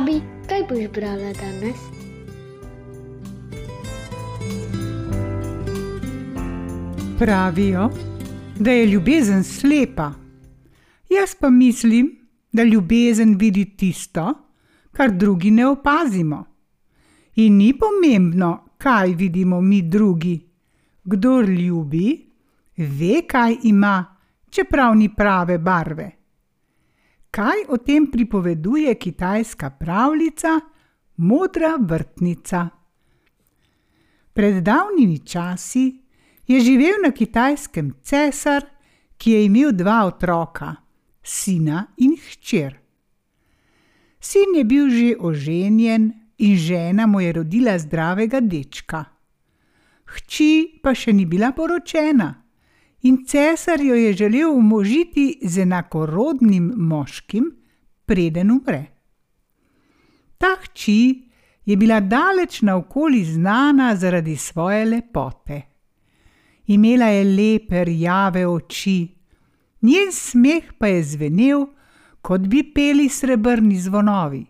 Babi, kaj boš brala danes? Pravijo, da je ljubezen slepa. Jaz pa mislim, da ljubezen vidi tisto, kar drugi ne opazimo. In ni pomembno, kaj vidimo mi drugi. Kdor ljubi, ve, kaj ima, čeprav ni prave barve. Kaj o tem pripoveduje kitajska pravljica Modra vrtnica? Pred davnimi časi je živel na kitajskem cesar, ki je imel dva otroka, sina in hčer. Sin je bil že oženjen in žena mu je rodila zdravega dečka. Hči pa še ni bila poročena in cesar jo je želel umožiti z enakorodnim moškim, preden umre. Ta hči je bila daleč naokoli znana zaradi svoje lepote. Imela je lepe rjave oči, njen smeh pa je zvenel, kot bi peli srebrni zvonovi.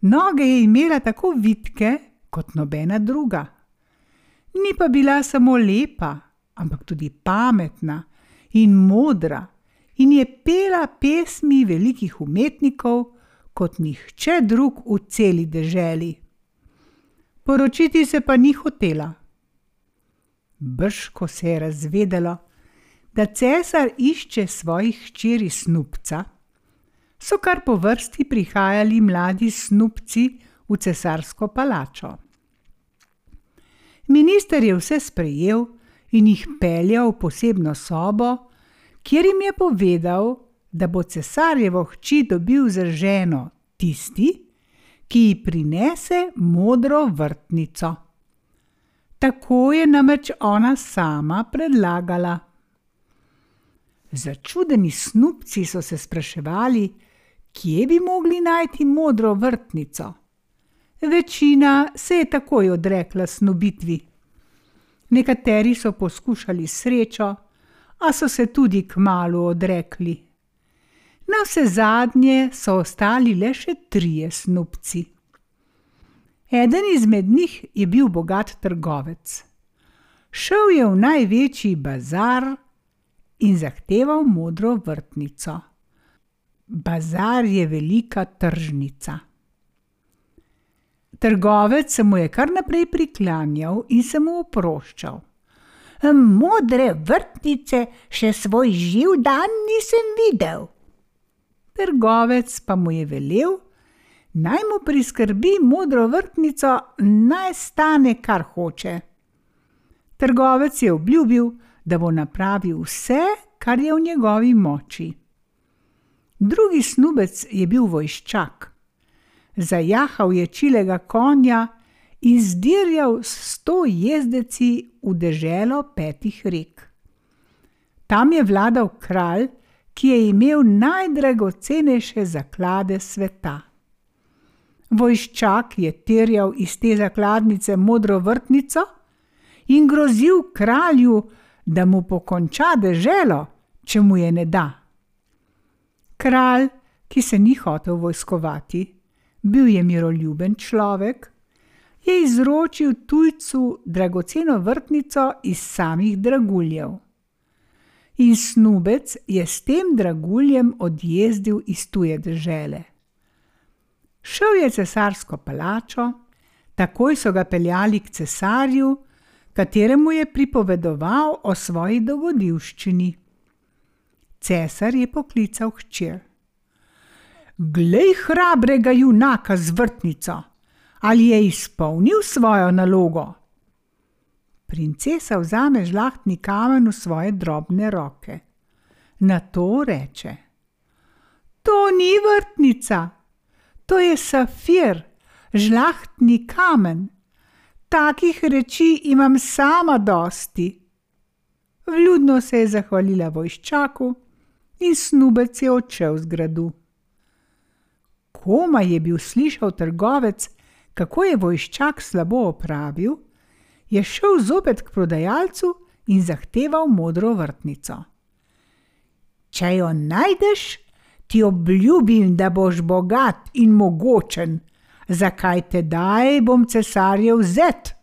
Noge je imela tako vitke kot nobena druga. Ni pa bila samo lepa, ampak tudi pametna in modra, in je pela pesmi velikih umetnikov, kot nihče drug v celi deželi. Poročiti se pa ni hotela. Brž ko se je razvedelo, da cesar išče svojih hčeri snupca, so kar po vrsti prihajali mladi snupci v cesarsko palačo. Minister je vse sprejel in jih peljal v posebno sobo, kjer jim je povedal, da bo cesarjevo hči dobil za ženo tisti, ki ji prinese modro vrtnico. Tako je namreč ona sama predlagala. Začudeni snupci so se spraševali, kje bi mogli najti modro vrtnico. Večina se je takoj odrekla snubitvi. Nekateri so poskušali srečo, a so se tudi k malu odrekli. Na vse zadnje so ostali le še trije snupci. Eden izmed njih je bil bogat trgovec. Šel je v največji bazar in zahteval modro vrtnico. Bazar je velika tržnica. Trgovec se mu je kar naprej priklanjal in se mu oproščal. Modre vrtnice še svoj živ dan nisem videl. Trgovec pa mu je velel, naj mu priskrbi modro vrtnico, naj stane, kar hoče. Trgovec je obljubil, da bo napravil vse, kar je v njegovi moči. Drugi snubec je bil vojščak zajahal je čilega konja in zdirjal s sto jezdeci v deželo petih rek. Tam je vladal kralj, ki je imel najdragocenejše zaklade sveta. Vojščak je terjal iz te zakladnice modro vrtnico in grozil kralju, da mu pokonča deželo, če mu je ne da. Kralj, ki se ni hotel vojskovati, bil je miroljuben človek, je izročil tujcu dragoceno vrtnico iz samih draguljev. In snubec je s tem draguljem odjezdil iz tuje države. Šel je cesarsko palačo, takoj so ga peljali k cesarju, kateremu je pripovedoval o svoji dogodivščini. Cesar je poklical hčer. Glej hrabrega junaka z vrtnico, ali je izpolnil svojo nalogo. Princesa vzame žlahtni kamen v svoje drobne roke. Na to reče: To ni vrtnica, to je safir, žlahtni kamen. Takih reči imam sama dosti. Vljudno se je zahvalila vojščaku in snubec je odšel z gradu komaj je bil slišal trgovec, kako je vojščak slabo opravil, je šel zopet k prodajalcu in zahteval modro vrtnico. Če jo najdeš, ti obljubim, da boš bogat in mogočen, zakaj te daj bom cesarjev zet?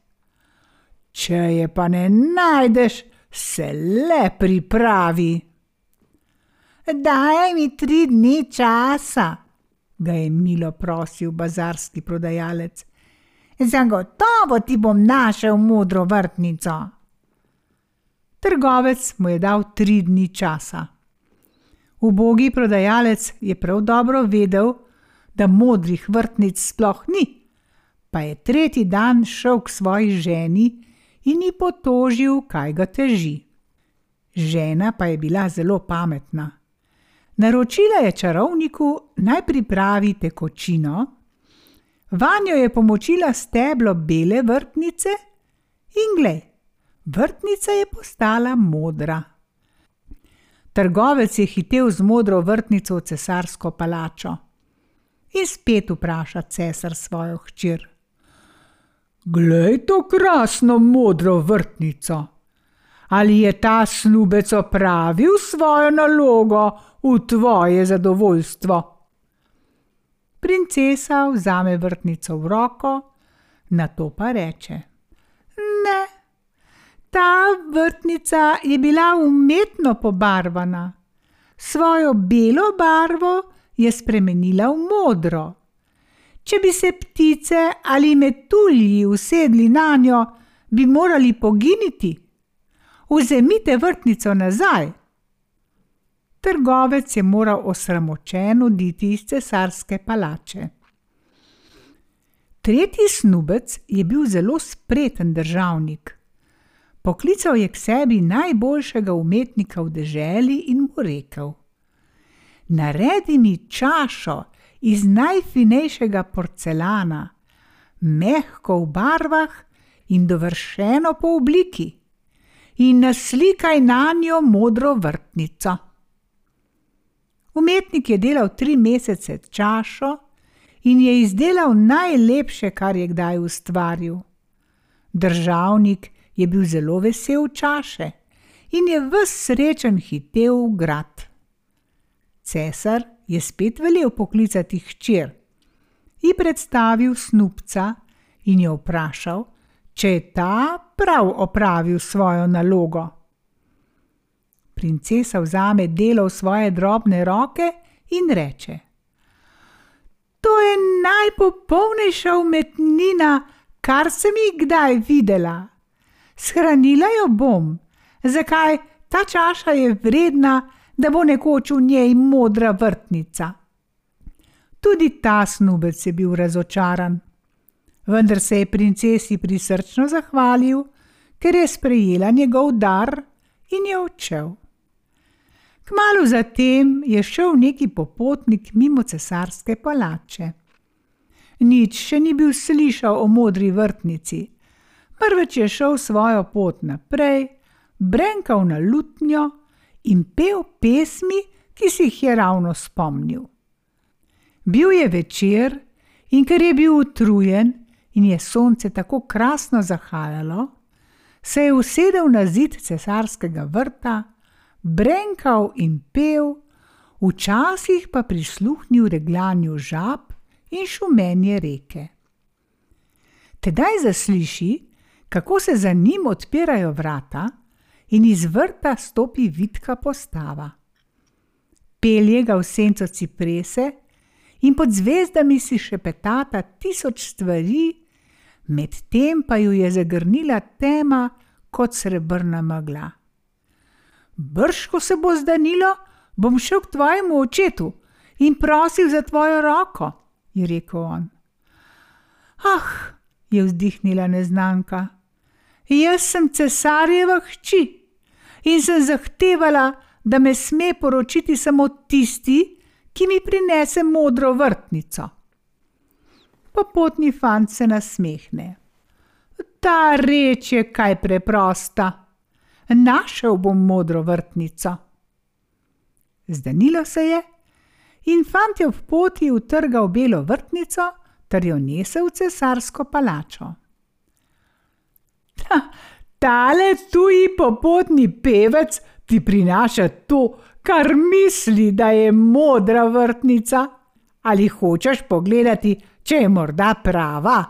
Če je pa ne najdeš, se le pripravi. Daj mi tri dni časa, ga je milo prosil bazarski prodajalec. Zagotovo ti bom našel modro vrtnico. Trgovec mu je dal tri dni časa. Ubogi prodajalec je prav dobro vedel, da modrih vrtnic sploh ni, pa je tretji dan šel k svoji ženi in ji potožil, kaj ga teži. Žena pa je bila zelo pametna. Naročila je čarovniku naj pripravi tekočino, vanjo je pomočila steblo bele vrtnice in glej, vrtnica je postala modra. Trgovec je hitel z modro vrtnico v cesarsko palačo in spet vpraša cesar svojo hčer: Glej to krasno modro vrtnico! Ali je ta snubec opravil svojo nalogo v tvoje zadovoljstvo? Princesa vzame vrtnico v roko, na to pa reče: Ne, ta vrtnica je bila umetno pobarvana, svojo belo barvo je spremenila v modro. Če bi se ptice ali metulji usedli na njo, bi morali poginiti. Vzemite vrtnico nazaj. Trgovec je moral osramočen oditi iz cesarske palače. Tretji snubec je bil zelo spreten državnik. Poklical je k sebi najboljšega umetnika v deželi in mu rekel: Naredi mi čašo iz najfinejšega porcelana, mehko v barvah in dovršeno po obliki, in naslikaj na njo modro vrtnico. Umetnik je delal tri mesece čašo in je izdelal najlepše, kar je kdaj ustvaril. Državnik je bil zelo vesel čaše in je ves srečen hitel v grad. Cesar je spet velel poklicati hčer, ji predstavil snupca in jo vprašal, če je ta prav opravil svojo nalogo. Princesa vzame delo v svoje drobne roke in reče: To je najpopolnejša umetnina, kar sem jih kdaj videla. Shranila jo bom, zakaj ta čaša je vredna, da bo nekoč v njej modra vrtnica. Tudi ta snubec je bil razočaran, vendar se je princesi prisrčno zahvalil, ker je sprejela njegov dar in je odšel. Kmalu zatem je šel neki popotnik mimo cesarske palače. Nič še ni bil slišal o modri vrtnici, prveč je šel svojo pot naprej, brenkal na lutnjo in pel pesmi, ki si jih je ravno spomnil. Bil je večer in ker je bil utrujen in je sonce tako krasno zahajalo, se je usedel na zid cesarskega vrta, brenkal in pel, včasih pa prisluhnil regljanju žab in šumenje reke. Tedaj zasliši, kako se za njim odpirajo vrata in iz vrta stopi vitka postava. Pelje ga v senco ciprese in pod zvezdami si šepetata tisoč stvari, medtem pa ju je zagrnila tema kot srebrna megla. Brž, ko se bo zdanilo, bom šel k tvojemu očetu in prosil za tvojo roko, je rekel on. Ah, je vzdihnila neznanka. Jaz sem cesarjeva hči in sem zahtevala, da me sme poročiti samo tisti, ki mi prinese modro vrtnico. Popotni fant se nasmehne. Ta reč je kaj preprosta. Našel bom modro vrtnico. Zdanilo se je in fant je v poti utrgal belo vrtnico ter jo nesel v cesarsko palačo. Ta, tale tuji popotni pevec ti prinaša to, kar misli, da je modra vrtnica. Ali hočeš pogledati, če je morda prava?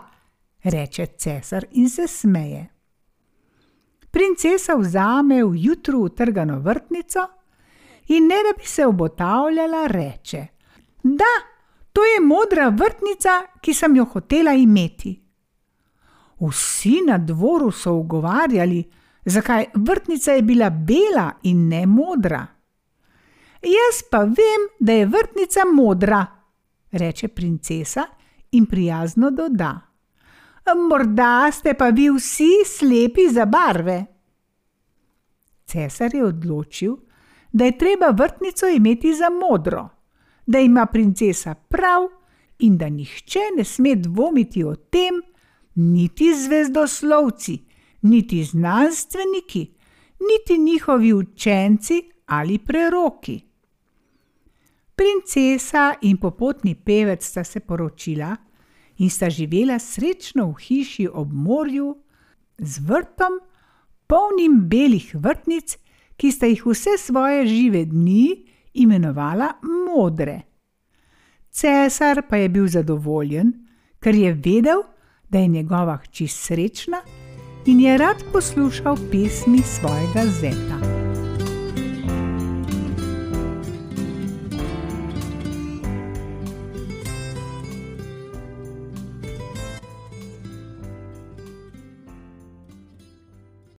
reče cesar in se smeje. Princesa vzame v jutru utrgano vrtnico in ne da bi se obotavljala, reče: Da, to je modra vrtnica, ki sem jo hotela imeti. Vsi na dvoru so ugovarjali, zakaj vrtnica je bila bela in ne modra. Jaz pa vem, da je vrtnica modra, reče princesa in prijazno doda: Morda ste pa vi vsi slepi za barve. Cesar je odločil, da je treba vrtnico imeti za modro, da ima princesa prav in da nihče ne sme dvomiti o tem, niti zvezdoslovci, niti znanstveniki, niti njihovi učenci ali preroki. Princesa in popotni pevec sta se poročila in sta živela srečno v hiši ob morju z vrtom, polnim belih vrtnic, ki sta jih vse svoje žive dni imenovala modre. Cesar pa je bil zadovoljen, ker je vedel, da je njegova hči srečna in je rad poslušal pesmi svojega zeta.